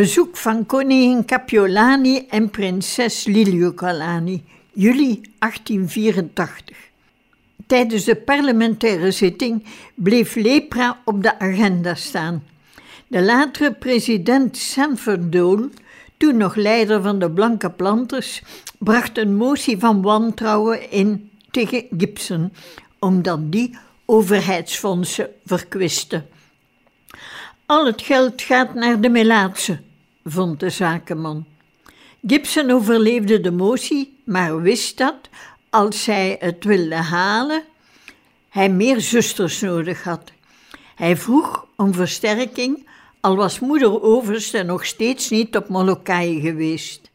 Bezoek van koningin Capiolani en prinses Liliuokalani, juli 1884. Tijdens de parlementaire zitting bleef lepra op de agenda staan. De latere president Sanford Dole, toen nog leider van de Blanke Planters, bracht een motie van wantrouwen in tegen Gibson, omdat die overheidsfondsen verkwiste. Al het geld gaat naar de Melaatse, vond de zakenman. Gibson overleefde de motie, maar wist dat, als zij het wilde halen, hij meer zusters nodig had. Hij vroeg om versterking, al was moeder overste nog steeds niet op Molokai geweest.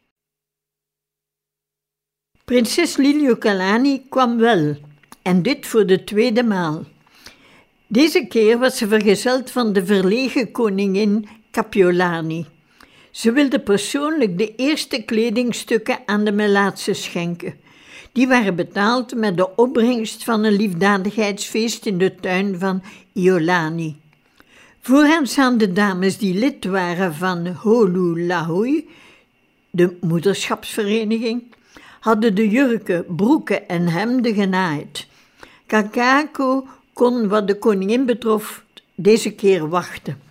Prinses Liliuokalani kwam wel, en dit voor de tweede maal. Deze keer was ze vergezeld van de verlegen koningin Capiolani. Ze wilde persoonlijk de eerste kledingstukken aan de Melaatse schenken. Die waren betaald met de opbrengst van een liefdadigheidsfeest in de tuin van Iolani. Voor hen staan de dames die lid waren van Holulahui, de moederschapsvereniging, hadden de jurken, broeken en hemden genaaid. Kakako kon wat de koningin betrof deze keer wachten.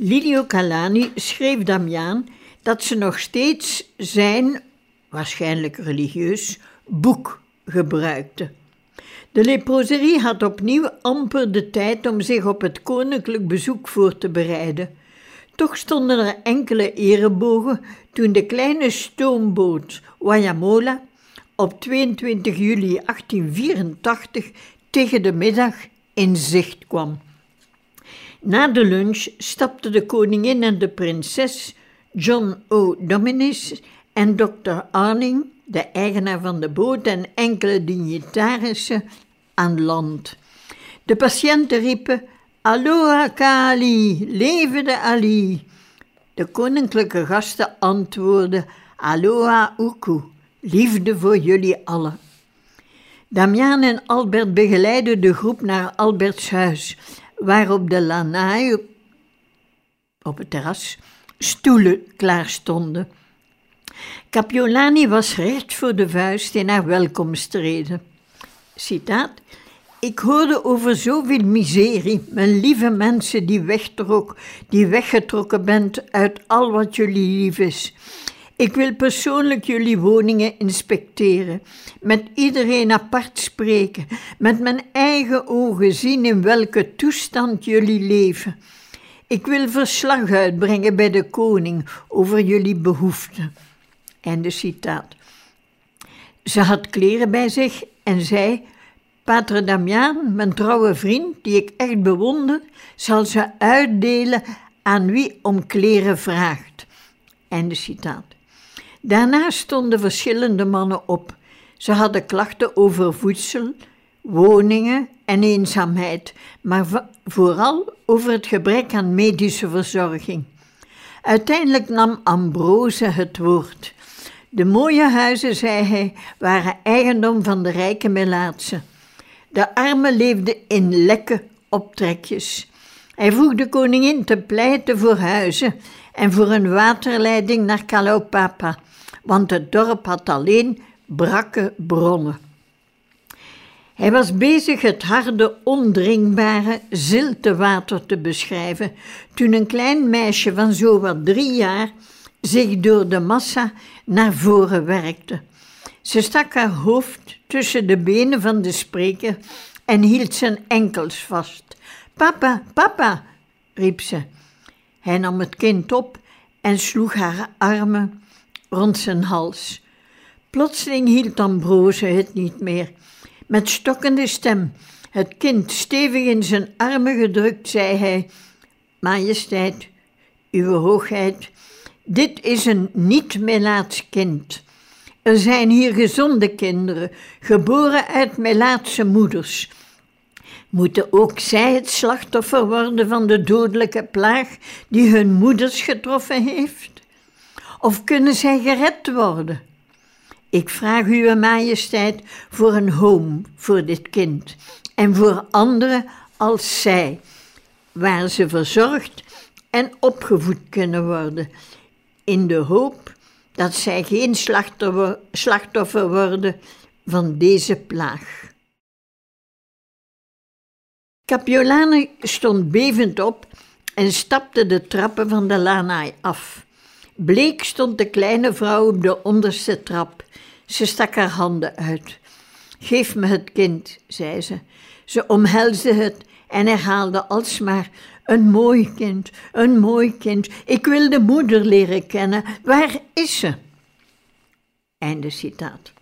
Lilio Calani schreef Damiaan dat ze nog steeds zijn, waarschijnlijk religieus, boek gebruikte. De leproserie had opnieuw amper de tijd om zich op het koninklijk bezoek voor te bereiden. Toch stonden er enkele erebogen toen de kleine stoomboot Wayamola op 22 juli 1884 tegen de middag in zicht kwam. Na de lunch stapten de koningin en de prinses, John O. Dominis en dokter Arning, de eigenaar van de boot en enkele dignitarissen, aan land. De patiënten riepen: Aloha Kali, leven de Ali. De koninklijke gasten antwoordden: Aloha Uku, liefde voor jullie allen. Damian en Albert begeleidden de groep naar Alberts huis, waar op de lanai, op het terras, stoelen klaar stonden. Capiolani was recht voor de vuist in haar welkomstreden. Citaat. Ik hoorde over zoveel miserie, mijn lieve mensen die wegtrok, die weggetrokken bent uit al wat jullie lief is. Ik wil persoonlijk jullie woningen inspecteren, met iedereen apart spreken, met mijn eigen ogen zien in welke toestand jullie leven. Ik wil verslag uitbrengen bij de koning over jullie behoeften. Einde citaat. Ze had kleren bij zich en zei: Pater Damiaan, mijn trouwe vriend, die ik echt bewonder, zal ze uitdelen aan wie om kleren vraagt. Einde citaat. Daarna stonden verschillende mannen op. Ze hadden klachten over voedsel, woningen en eenzaamheid, maar vooral over het gebrek aan medische verzorging. Uiteindelijk nam Ambrose het woord. De mooie huizen, zei hij, waren eigendom van de rijke Melaatse. De armen leefden in lekke optrekjes. Hij vroeg de koningin te pleiten voor huizen en voor een waterleiding naar Kalaupapa, want het dorp had alleen brakke bronnen. Hij was bezig het harde, ondringbare, zilte water te beschrijven toen een klein meisje van zowat drie jaar zich door de massa naar voren werkte. Ze stak haar hoofd tussen de benen van de spreker en hield zijn enkels vast. Papa, papa, riep ze. Hij nam het kind op en sloeg haar armen rond zijn hals. Plotseling hield Ambrose het niet meer. Met stokkende stem Het kind stevig in zijn armen gedrukt, zei hij: Majesteit, Uwe Hoogheid, dit is een niet-Melaats kind. Er zijn hier gezonde kinderen, geboren uit Melaatse moeders. Moeten ook zij het slachtoffer worden van de dodelijke plaag die hun moeders getroffen heeft? Of kunnen zij gered worden? Ik vraag Uwe Majesteit voor een home voor dit kind en voor anderen als zij, waar ze verzorgd en opgevoed kunnen worden, in de hoop dat zij geen slachtoffer worden van deze plaag. Capiolani stond bevend op en stapte de trappen van de lanai af. Bleek stond de kleine vrouw op de onderste trap. Ze stak haar handen uit. Geef me het kind, zei ze. Ze omhelsde het en herhaalde alsmaar: Een mooi kind, een mooi kind. Ik wil de moeder leren kennen. Waar is ze? Einde citaat.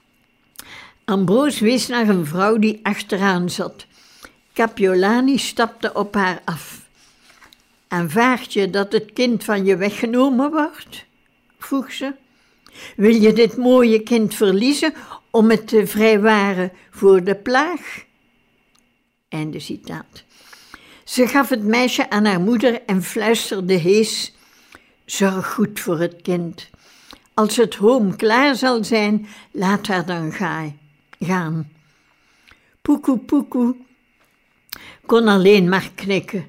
Ambroos wees naar een vrouw die achteraan zat. Capiolani stapte op haar af. Aanvaard je dat het kind van je weggenomen wordt? Vroeg ze. Wil je dit mooie kind verliezen om het te vrijwaren voor de plaag? Einde citaat. Ze gaf het meisje aan haar moeder en fluisterde hees: Zorg goed voor het kind. Als het hoom klaar zal zijn, laat haar dan gaan. Poekoe poekoe kon alleen maar knikken.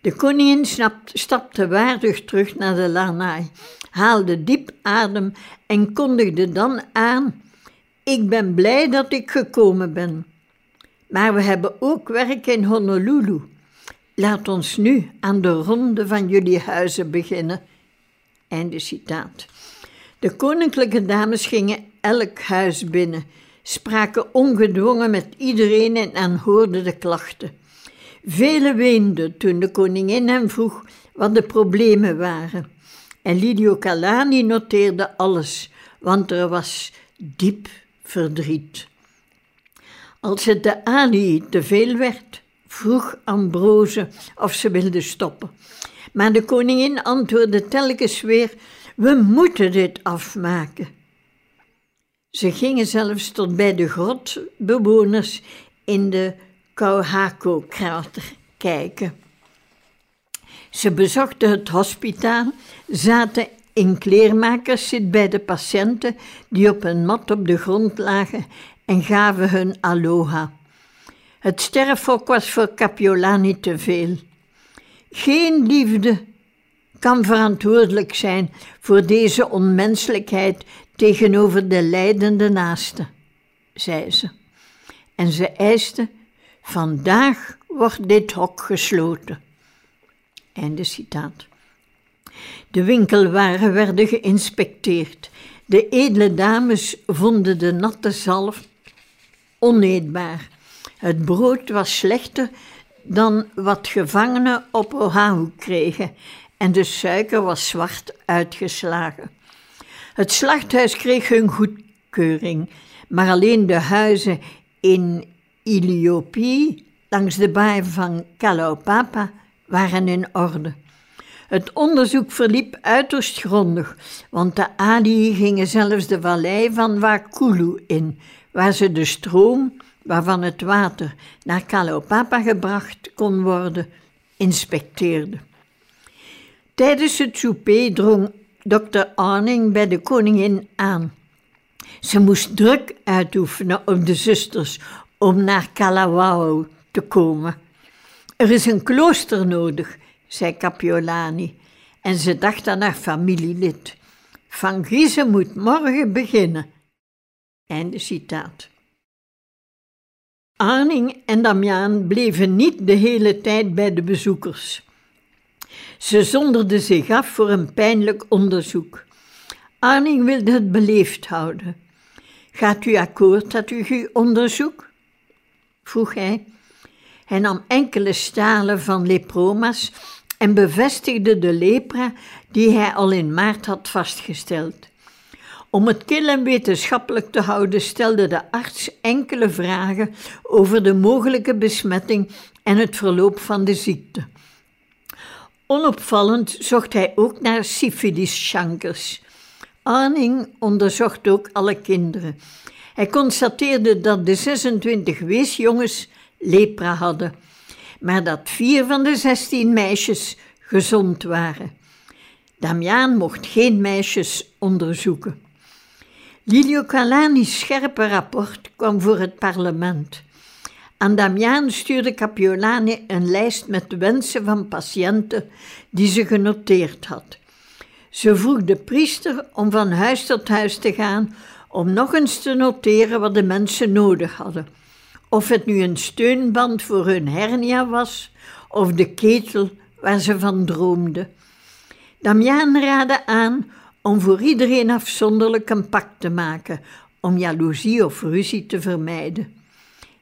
De koningin stapte waardig terug naar de lanai, haalde diep adem en kondigde dan aan: Ik ben blij dat ik gekomen ben. Maar we hebben ook werk in Honolulu. Laat ons nu aan de ronde van jullie huizen beginnen. Einde citaat. De koninklijke dames gingen elk huis binnen, spraken ongedwongen met iedereen en aanhoorden de klachten. Velen weenden toen de koningin hem vroeg wat de problemen waren. En Lidio Calani noteerde alles, want er was diep verdriet. Als het de Ali te veel werd, vroeg Ambrose of ze wilde stoppen. Maar de koningin antwoordde telkens weer: We moeten dit afmaken. Ze gingen zelfs tot bij de grotbewoners in de Kauhako-krater kijken. Ze bezochten het hospitaal, zaten in kleermakerszit bij de patiënten die op een mat op de grond lagen en gaven hun aloha. Het sterfhok was voor Capiolani te veel. Geen liefde kan verantwoordelijk zijn voor deze onmenselijkheid tegenover de lijdende naaste, zei ze. En ze eiste Vandaag wordt dit hok gesloten. Einde citaat. De winkelwaren werden geïnspecteerd. De edele dames vonden de natte zalf oneetbaar. Het brood was slechter dan wat gevangenen op Oahu kregen en de suiker was zwart uitgeslagen. Het slachthuis kreeg hun goedkeuring, maar alleen de huizen in Iliopie langs de baai van Kalaupapa waren in orde. Het onderzoek verliep uiterst grondig, want de Ali gingen zelfs de vallei van Wakulu in, waar ze de stroom waarvan het water naar Kalaupapa gebracht kon worden, inspecteerden. Tijdens het souper drong dokter Arning bij de koningin aan. Ze moest druk uitoefenen op de zusters om naar Kalawao te komen. Er is een klooster nodig, zei Capiolani, en ze dacht aan haar familielid. Van Giezen moet morgen beginnen. Einde citaat. Arning en Damiaan bleven niet de hele tijd bij de bezoekers. Ze zonderden zich af voor een pijnlijk onderzoek. Arning wilde het beleefd houden. Gaat u akkoord dat u uw onderzoek? vroeg hij. Hij nam enkele stalen van leproma's en bevestigde de lepra die hij al in maart had vastgesteld. Om het kil en wetenschappelijk te houden, stelde de arts enkele vragen over de mogelijke besmetting en het verloop van de ziekte. Onopvallend zocht hij ook naar syphilis-chankers. Arning onderzocht ook alle kinderen. Hij constateerde dat de 26 weesjongens lepra hadden, maar dat vier van de 16 meisjes gezond waren. Damiaan mocht geen meisjes onderzoeken. Lilio Calani's scherpe rapport kwam voor het parlement. Aan Damiaan stuurde Capiolani een lijst met wensen van patiënten die ze genoteerd had. Ze vroeg de priester om van huis tot huis te gaan om nog eens te noteren wat de mensen nodig hadden. Of het nu een steunband voor hun hernia was of de ketel waar ze van droomden. Damiaan raadde aan om voor iedereen afzonderlijk een pak te maken, om jaloezie of ruzie te vermijden.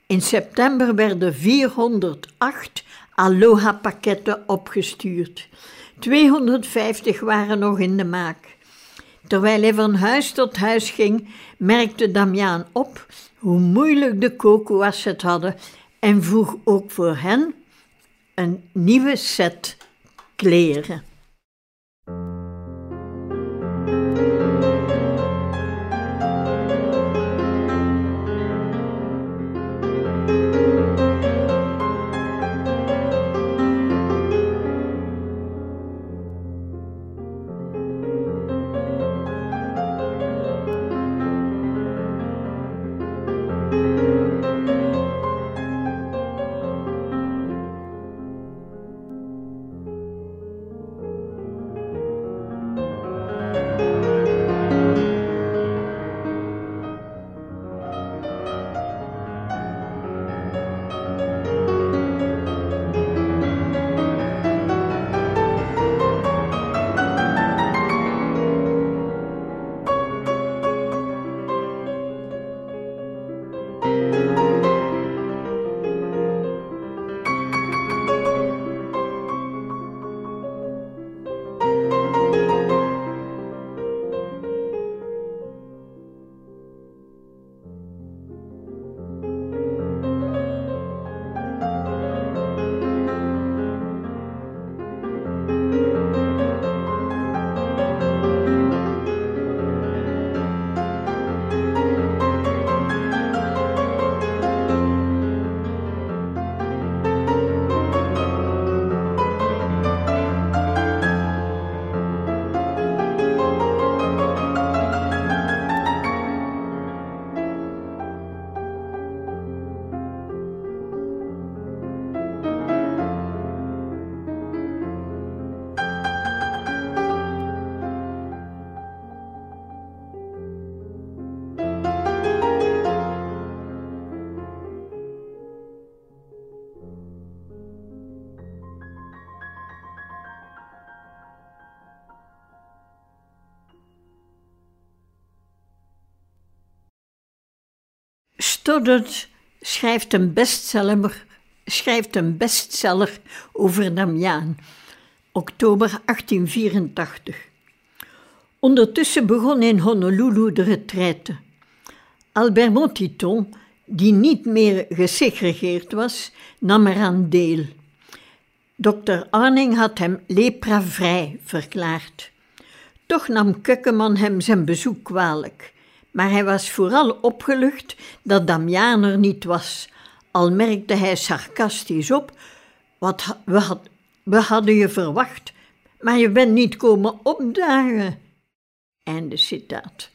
In september werden 408 Aloha-pakketten opgestuurd. 250 waren nog in de maak. Terwijl hij van huis tot huis ging, merkte Damiaan op hoe moeilijk de kokoas het hadden en vroeg ook voor hen een nieuwe set kleren. Schrijft een bestseller, schrijft een bestseller over Damiaan, oktober 1884. Ondertussen begon in Honolulu de retraite. Albert Motiton, die niet meer gesegregeerd was, nam eraan deel. Dokter Arning had hem lepravrij verklaard. Toch nam Kukkeman hem zijn bezoek kwalijk maar hij was vooral opgelucht dat Damiaan er niet was, al merkte hij sarcastisch op: Wat, we hadden je verwacht, maar je bent niet komen opdagen. Einde citaat.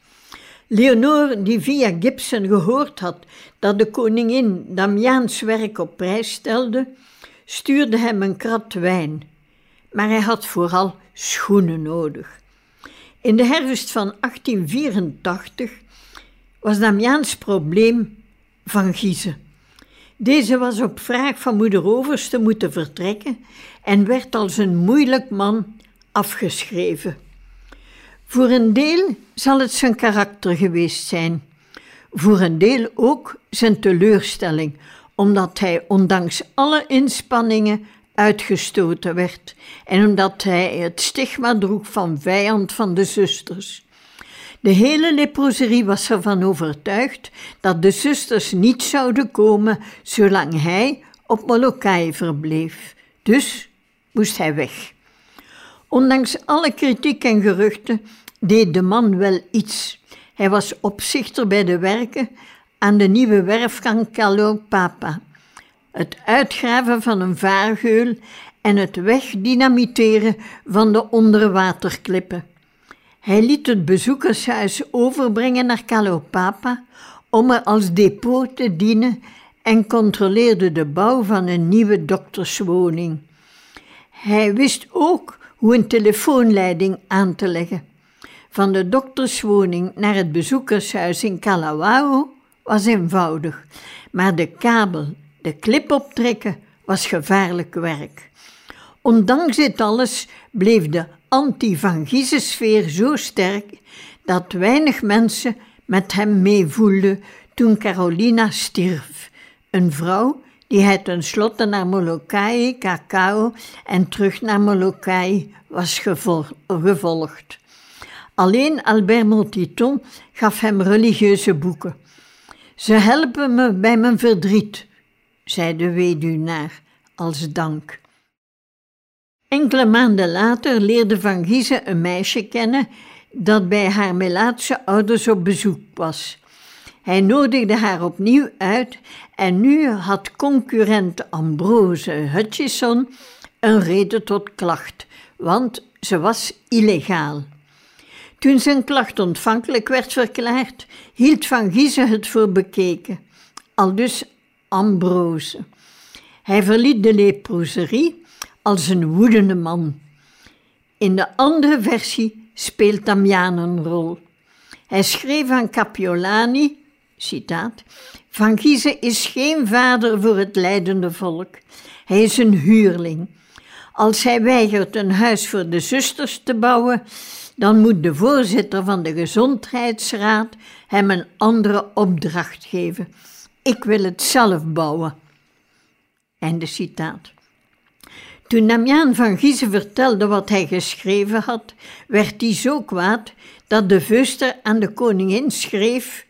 Leonore, die via Gibson gehoord had dat de koningin Damiaans werk op prijs stelde, stuurde hem een krat wijn. Maar hij had vooral schoenen nodig. In de herfst van 1884 was Damiaans probleem van Giezen. Deze was op vraag van moeder Overste moeten vertrekken en werd als een moeilijk man afgeschreven. Voor een deel zal het zijn karakter geweest zijn, voor een deel ook zijn teleurstelling, omdat hij ondanks alle inspanningen uitgestoten werd en omdat hij het stigma droeg van vijand van de zusters. De hele leproserie was ervan overtuigd dat de zusters niet zouden komen zolang hij op Molokai verbleef. Dus moest hij weg. Ondanks alle kritiek en geruchten deed de man wel iets. Hij was opzichter bij de werken aan de nieuwe werfgang Kalopapa. Het uitgraven van een vaargeul en het wegdynamiteren van de onderwaterklippen. Hij liet het bezoekershuis overbrengen naar Kalopapa om er als depot te dienen en controleerde de bouw van een nieuwe dokterswoning. Hij wist ook hoe een telefoonleiding aan te leggen. Van de dokterswoning naar het bezoekershuis in Kalawao was eenvoudig, maar de kabel, de klip optrekken, was gevaarlijk werk. Ondanks dit alles bleef de anti-Van sfeer zo sterk dat weinig mensen met hem meevoelden toen Carolina stierf, een vrouw die hij tenslotte naar Molokai, Cacao en terug naar Molokai was gevolgd. Alleen Albert Motiton gaf hem religieuze boeken. Ze helpen me bij mijn verdriet, zei de weduwnaar als dank. Enkele maanden later leerde Van Giezen een meisje kennen dat bij haar Melaatse ouders op bezoek was. Hij nodigde haar opnieuw uit en nu had concurrent Ambrose Hutchison een reden tot klacht, want ze was illegaal. Toen zijn klacht ontvankelijk werd verklaard, hield Van Giezen het voor bekeken, aldus Ambrose. Hij verliet de leproserie als een woedende man. In de andere versie speelt Damian een rol. Hij schreef aan Capiolani citaat, Van Giezen is geen vader voor het leidende volk. Hij is een huurling. Als hij weigert een huis voor de zusters te bouwen, dan moet de voorzitter van de gezondheidsraad hem een andere opdracht geven. Ik wil het zelf bouwen. Einde citaat. Toen Damiaan van Giezen vertelde wat hij geschreven had, werd hij zo kwaad dat de vuster aan de koningin schreef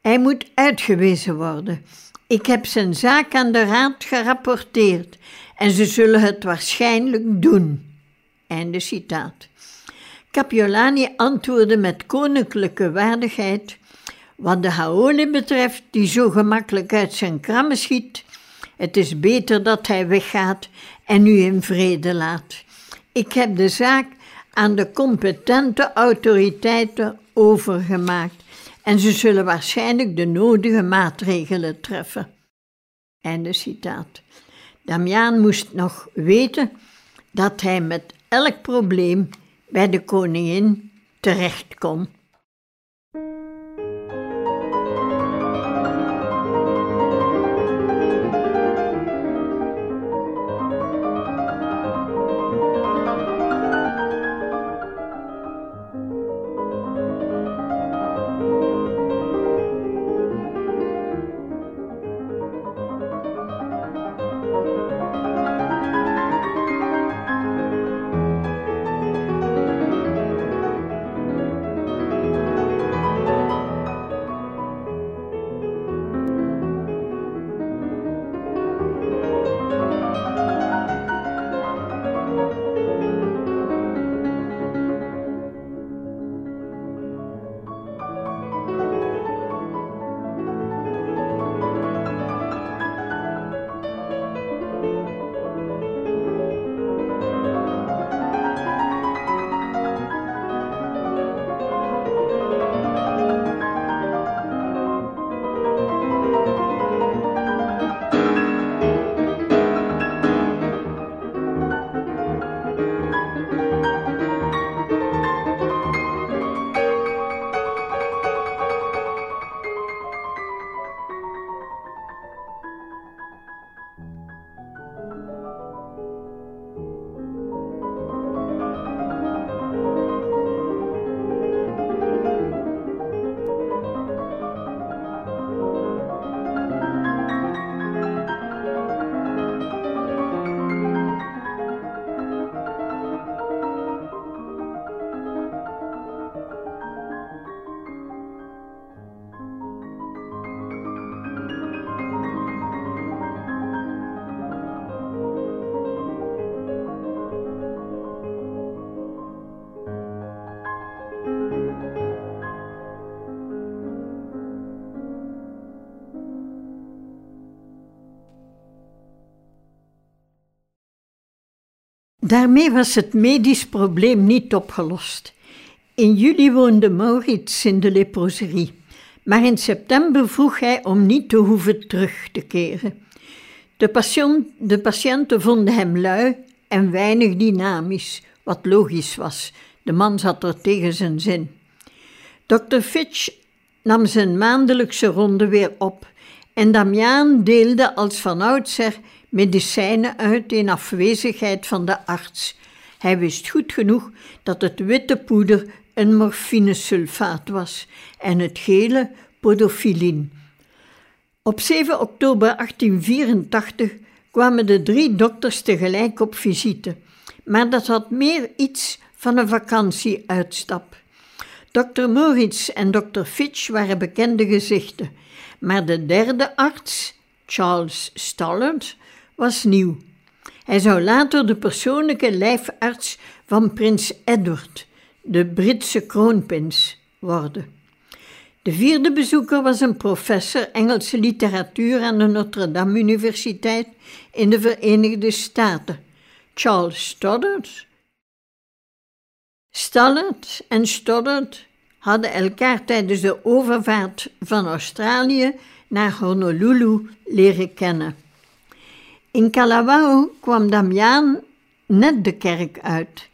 hij moet uitgewezen worden. Ik heb zijn zaak aan de raad gerapporteerd en ze zullen het waarschijnlijk doen. Einde citaat. Capiolani antwoordde met koninklijke waardigheid: Wat de Haole betreft, die zo gemakkelijk uit zijn krammen schiet, het is beter dat hij weggaat en u in vrede laat. Ik heb de zaak aan de competente autoriteiten overgemaakt en ze zullen waarschijnlijk de nodige maatregelen treffen. Einde citaat. Damiaan moest nog weten dat hij met elk probleem bij de koningin terecht kon. Daarmee was het medisch probleem niet opgelost. In juli woonde Maurits in de leproserie, maar in september vroeg hij om niet te hoeven terug te keren. De, de patiënten vonden hem lui en weinig dynamisch, wat logisch was. De man zat er tegen zijn zin. Dr. Fitch nam zijn maandelijkse ronde weer op en Damiaan deelde als van oudsher medicijnen uit in afwezigheid van de arts. Hij wist goed genoeg dat het witte poeder een morfinesulfaat was en het gele podofilin. Op 7 oktober 1884 kwamen de drie dokters tegelijk op visite, maar dat had meer iets van een vakantieuitstap. Dr. Moritz en Dr. Fitch waren bekende gezichten, maar de derde arts, Charles Stallard, was nieuw. Hij zou later de persoonlijke lijfarts van prins Edward, de Britse kroonprins, worden. De vierde bezoeker was een professor Engelse literatuur aan de Notre Dame Universiteit in de Verenigde Staten, Charles Stoddard. Stoddard en Stoddard hadden elkaar tijdens de overvaart van Australië naar Honolulu leren kennen. In Kalawao kwam Damiaan net de kerk uit.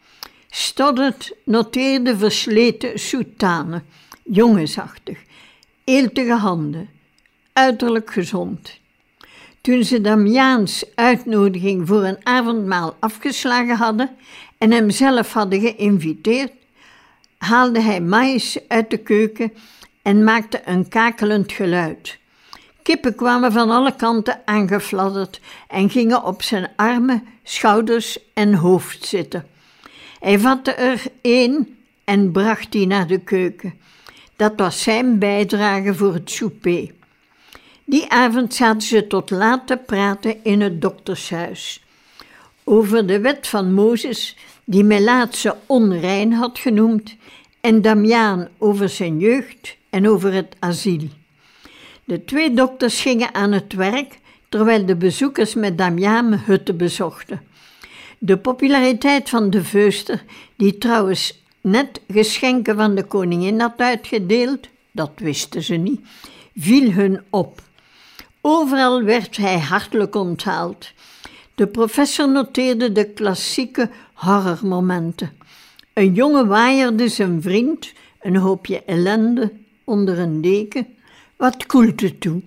Stoddard noteerde versleten soutanen, jongensachtig, eeltige handen, uiterlijk gezond. Toen ze Damiaans uitnodiging voor een avondmaal afgeslagen hadden en hem zelf hadden geïnviteerd, haalde hij mais uit de keuken en maakte een kakelend geluid. Kippen kwamen van alle kanten aangefladderd en gingen op zijn armen, schouders en hoofd zitten. Hij vatte er één en bracht die naar de keuken. Dat was zijn bijdrage voor het souper. Die avond zaten ze tot laat te praten in het doktershuis. Over de wet van Mozes, die Melaatse onrein had genoemd, en Damiaan over zijn jeugd en over het asiel. De twee dokters gingen aan het werk terwijl de bezoekers met Damiaan hutten bezochten. De populariteit van de Veuster, die trouwens net geschenken van de koningin had uitgedeeld, dat wisten ze niet, viel hun op. Overal werd hij hartelijk onthaald. De professor noteerde de klassieke horrormomenten. Een jongen waaierde zijn vriend, een hoopje ellende, onder een deken wat koelte toe.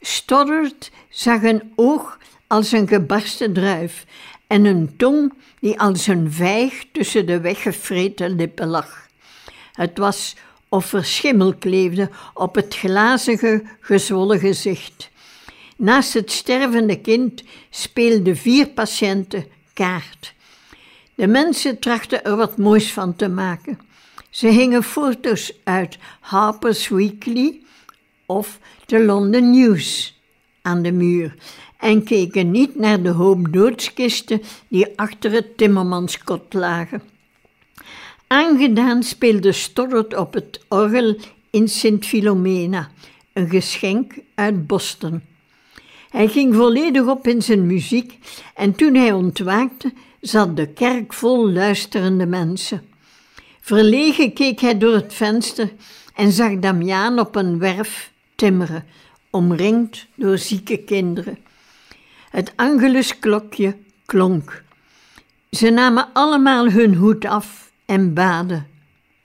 Stoddard zag een oog als een gebarsten druif en een tong die als een vijg tussen de weggevreten lippen lag. Het was of er schimmel kleefde op het glazige, gezwollen gezicht. Naast het stervende kind speelden vier patiënten kaart. De mensen trachten er wat moois van te maken. Ze hingen foto's uit Harper's Weekly, of de London News aan de muur en keken niet naar de hoop doodskisten die achter het timmermanskot lagen. Aangedaan speelde Stoddard op het orgel in Sint Philomena, een geschenk uit Boston. Hij ging volledig op in zijn muziek en toen hij ontwaakte, zat de kerk vol luisterende mensen. Verlegen keek hij door het venster en zag Damiaan op een werf timmeren, omringd door zieke kinderen. Het angelusklokje klonk. Ze namen allemaal hun hoed af en baden.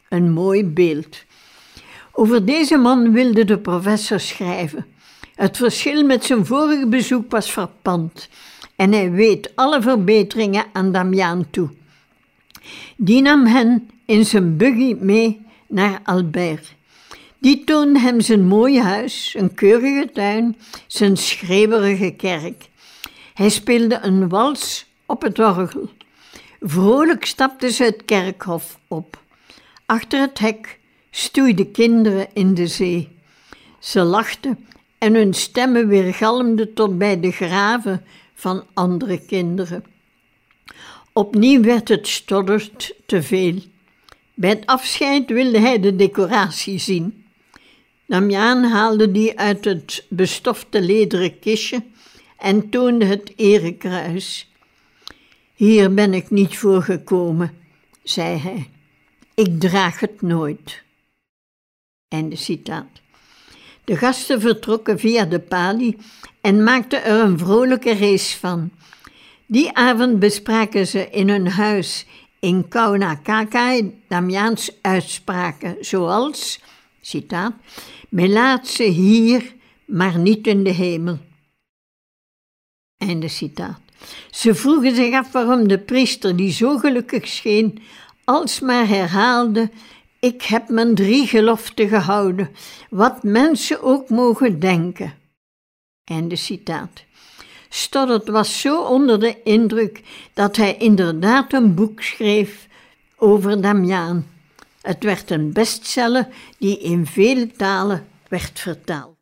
Een mooi beeld. Over deze man wilde de professor schrijven. Het verschil met zijn vorige bezoek was verpand en hij weet alle verbeteringen aan Damiaan toe. Die nam hen in zijn buggy mee naar Albert. Die toonde hem zijn mooie huis, een keurige tuin, zijn schreeuwerige kerk. Hij speelde een wals op het orgel. Vrolijk stapten ze het kerkhof op. Achter het hek stoeiden kinderen in de zee. Ze lachten en hun stemmen weergalmden tot bij de graven van andere kinderen. Opnieuw werd het stodderd te veel. Bij het afscheid wilde hij de decoratie zien. Damiaan haalde die uit het bestofte lederen kistje en toonde het erekruis. Hier ben ik niet voor gekomen, zei hij. Ik draag het nooit. Einde citaat. De gasten vertrokken via de palie en maakten er een vrolijke race van. Die avond bespraken ze in hun huis in Kaunakakai Damiaans uitspraken, zoals, citaat, men laat ze hier, maar niet in de hemel. Einde citaat. Ze vroegen zich af waarom de priester, die zo gelukkig scheen, alsmaar herhaalde: Ik heb mijn drie geloften gehouden, wat mensen ook mogen denken. Einde citaat. Stoddard was zo onder de indruk dat hij inderdaad een boek schreef over Damiaan. Het werd een bestseller die in vele talen werd vertaald.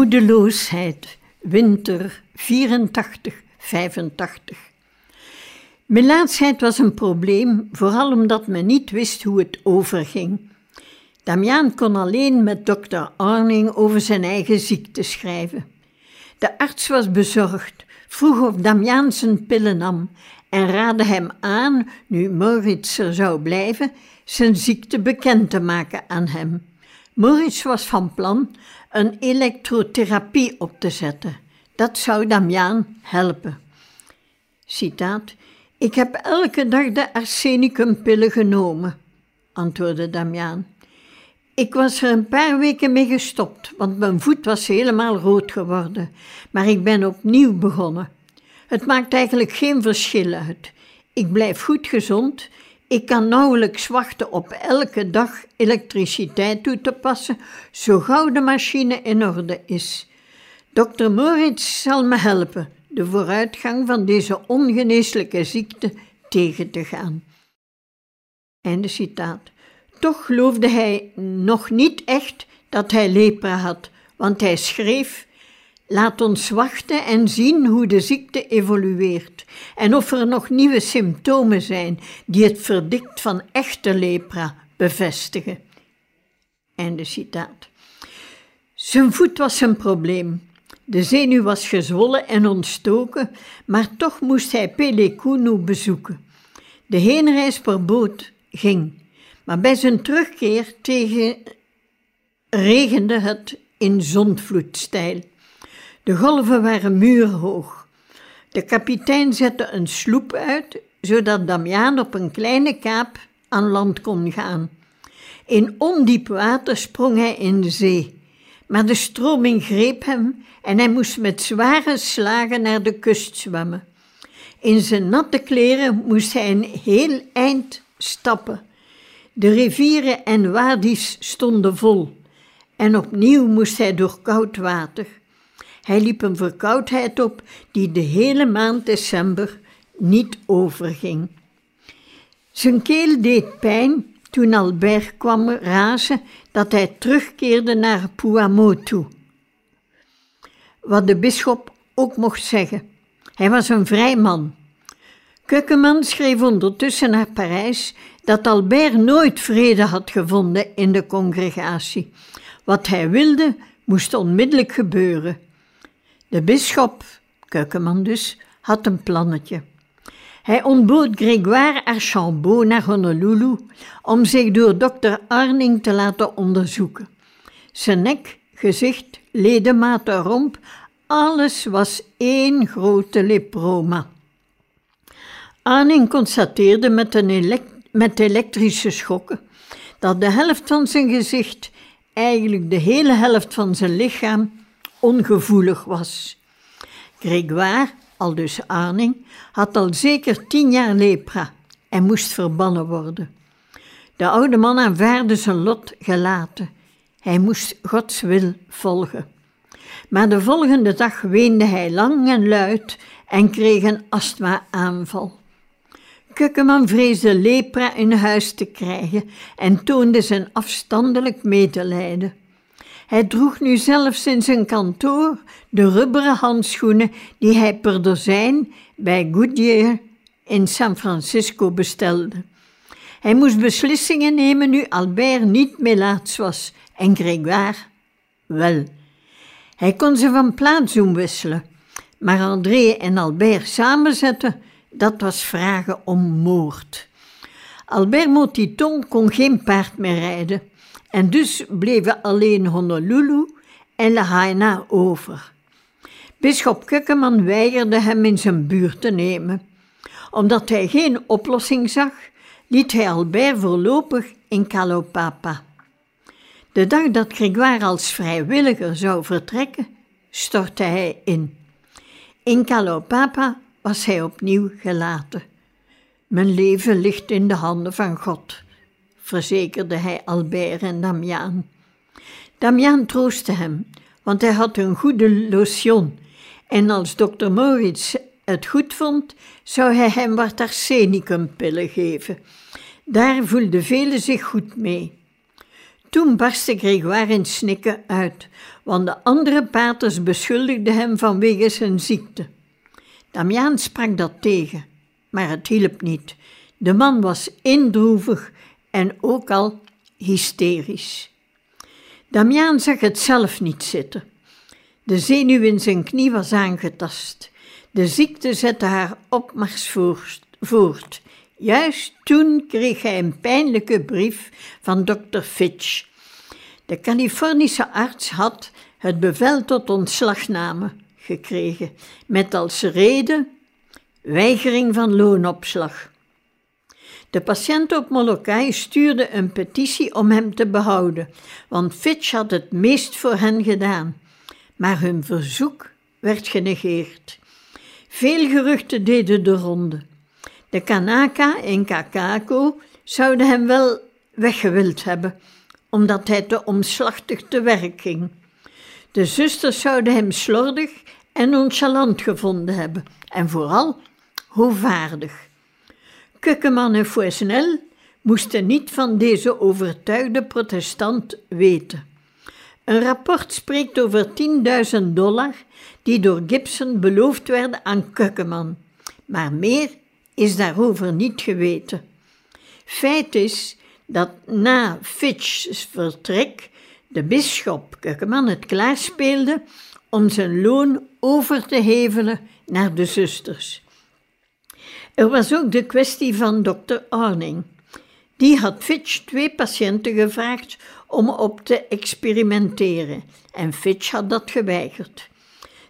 Moedeloosheid, winter 84, 85. Melaatsheid was een probleem, vooral omdat men niet wist hoe het overging. Damiaan kon alleen met dokter Arning over zijn eigen ziekte schrijven. De arts was bezorgd, vroeg of Damiaan zijn pillen nam en raadde hem aan, nu Moritz er zou blijven, zijn ziekte bekend te maken aan hem. Moritz was van plan een elektrotherapie op te zetten. Dat zou Damiaan helpen. Citaat: Ik heb elke dag de arsenicumpillen genomen, antwoordde Damiaan. Ik was er een paar weken mee gestopt, want mijn voet was helemaal rood geworden, maar ik ben opnieuw begonnen. Het maakt eigenlijk geen verschil uit. Ik blijf goed gezond ik kan nauwelijks wachten op elke dag elektriciteit toe te passen, zo gauw de machine in orde is. Dokter Moritz zal me helpen de vooruitgang van deze ongeneeslijke ziekte tegen te gaan. Einde citaat. Toch geloofde hij nog niet echt dat hij lepra had, want hij schreef Laat ons wachten en zien hoe de ziekte evolueert en of er nog nieuwe symptomen zijn die het verdict van echte lepra bevestigen. Einde citaat. Zijn voet was een probleem. De zenuw was gezwollen en ontstoken, maar toch moest hij Pelekunu bezoeken. De heenreis per boot ging, maar bij zijn terugkeer tegen regende het in zondvloedstijl. De golven waren muurhoog. De kapitein zette een sloep uit, zodat Damiaan op een kleine kaap aan land kon gaan. In ondiep water sprong hij in de zee, maar de stroming greep hem en hij moest met zware slagen naar de kust zwemmen. In zijn natte kleren moest hij een heel eind stappen. De rivieren en wadis stonden vol en opnieuw moest hij door koud water. Hij liep een verkoudheid op die de hele maand december niet overging. Zijn keel deed pijn toen Albert kwam razen dat hij terugkeerde naar Puamotu. Wat de bisschop ook mocht zeggen. Hij was een vrij man. Kukkeman schreef ondertussen naar Parijs dat Albert nooit vrede had gevonden in de congregatie. Wat hij wilde, moest onmiddellijk gebeuren. De bisschop, Kukkeman dus, had een plannetje. Hij ontbood Grégoire Archambault naar Honolulu om zich door dokter Arning te laten onderzoeken. Zijn nek, gezicht, ledematen, romp, alles was één grote leproma. Arning constateerde met, een met elektrische schokken dat de helft van zijn gezicht, eigenlijk de hele helft van zijn lichaam, ongevoelig was. Grégoire al dus Arning, had al zeker tien jaar lepra en moest verbannen worden. De oude man aanvaarde zijn lot gelaten. Hij moest Gods wil volgen. Maar de volgende dag weende hij lang en luid en kreeg een astma-aanval. Kukkeman vreesde lepra in huis te krijgen en toonde zijn afstandelijk medelijden. Hij droeg nu zelfs in zijn kantoor de rubberen handschoenen die hij per dozijn bij Goodyear in San Francisco bestelde. Hij moest beslissingen nemen nu Albert niet melaats was en Grégoire wel. Hij kon ze van plaats doen wisselen, maar André en Albert samenzetten, dat was vragen om moord. Albert Motiton kon geen paard meer rijden en dus bleven alleen Honolulu en Lahaina over. Bisschop Kukkeman weigerde hem in zijn buurt te nemen. Omdat hij geen oplossing zag, liet hij Albert voorlopig in Calopapa. De dag dat Grégoire als vrijwilliger zou vertrekken, stortte hij in. In Calopapa was hij opnieuw gelaten. Mijn leven ligt in de handen van God verzekerde hij Albert en Damiaan. Damiaan troostte hem, want hij had een goede lotion en als dokter Moritz het goed vond, zou hij hem wat arsenikumpillen geven. Daar voelden velen zich goed mee. Toen barstte Grégoire in snikken uit, want de andere paters beschuldigden hem vanwege zijn ziekte. Damiaan sprak dat tegen, maar het hielp niet. De man was indroevig en ook al hysterisch. Damiaan zag het zelf niet zitten. De zenuw in zijn knie was aangetast. De ziekte zette haar opmars voort. Juist toen kreeg hij een pijnlijke brief van dokter Fitch. De Californische arts had het bevel tot ontslagname gekregen, met als reden weigering van loonopslag. De patiënten op Molokai stuurden een petitie om hem te behouden, want Fitch had het meest voor hen gedaan. Maar hun verzoek werd genegeerd. Veel geruchten deden de ronde. De Kanaka en Kakako zouden hem wel weggewild hebben, omdat hij te omslachtig te werk ging. De zusters zouden hem slordig en nonchalant gevonden hebben, en vooral hoogvaardig. Kukkeman en Fouesnel moesten niet van deze overtuigde protestant weten. Een rapport spreekt over 10.000 dollar die door Gibson beloofd werden aan Kukkeman, maar meer is daarover niet geweten. Feit is dat na Fitch's vertrek de bisschop Kukkeman het klaarspeelde om zijn loon over te hevelen naar de zusters. Er was ook de kwestie van dokter Arning. Die had Fitch twee patiënten gevraagd om op te experimenteren en Fitch had dat geweigerd.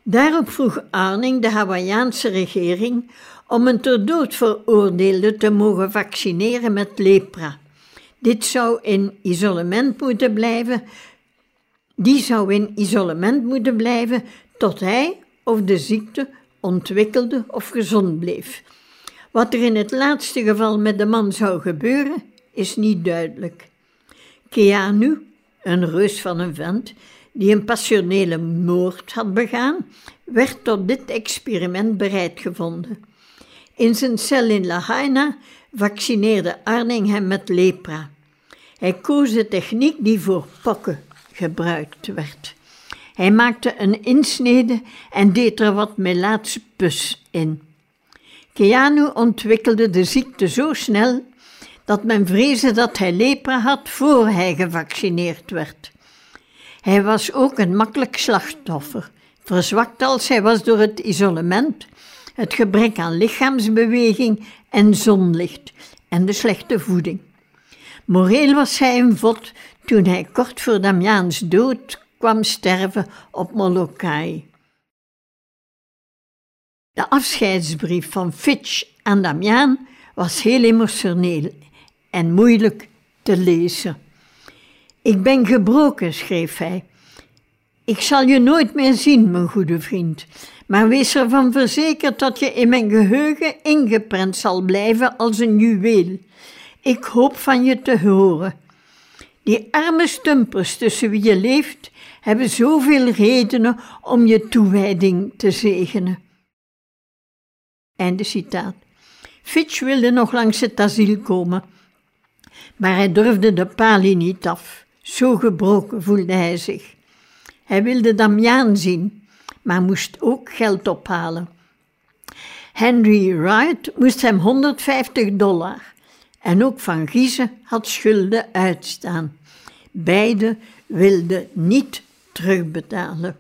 Daarop vroeg Arning de Hawaïaanse regering om een ter dood veroordeelde te mogen vaccineren met lepra. Dit zou in isolement moeten blijven. Die zou in isolement moeten blijven tot hij of de ziekte ontwikkelde of gezond bleef. Wat er in het laatste geval met de man zou gebeuren, is niet duidelijk. Keanu, een reus van een vent, die een passionele moord had begaan, werd tot dit experiment bereid gevonden. In zijn cel in Lahaina vaccineerde Arning hem met lepra. Hij koos de techniek die voor pokken gebruikt werd. Hij maakte een insnede en deed er wat pus in. Keanu ontwikkelde de ziekte zo snel dat men vreesde dat hij lepra had voor hij gevaccineerd werd. Hij was ook een makkelijk slachtoffer, verzwakt als hij was door het isolement, het gebrek aan lichaamsbeweging en zonlicht en de slechte voeding. Moreel was hij een vod toen hij kort voor Damiaans dood kwam sterven op Molokai. De afscheidsbrief van Fitch aan Damiaan was heel emotioneel en moeilijk te lezen. Ik ben gebroken, schreef hij. Ik zal je nooit meer zien, mijn goede vriend, maar wees ervan verzekerd dat je in mijn geheugen ingeprent zal blijven als een juweel. Ik hoop van je te horen. Die arme stumpers tussen wie je leeft, hebben zoveel redenen om je toewijding te zegenen. Einde citaat. Fitch wilde nog langs het asiel komen, maar hij durfde de palie niet af. Zo gebroken voelde hij zich. Hij wilde Damian zien, maar moest ook geld ophalen. Henry Wright moest hem 150 dollar en ook Van Giezen had schulden uitstaan. Beide wilden niet terugbetalen.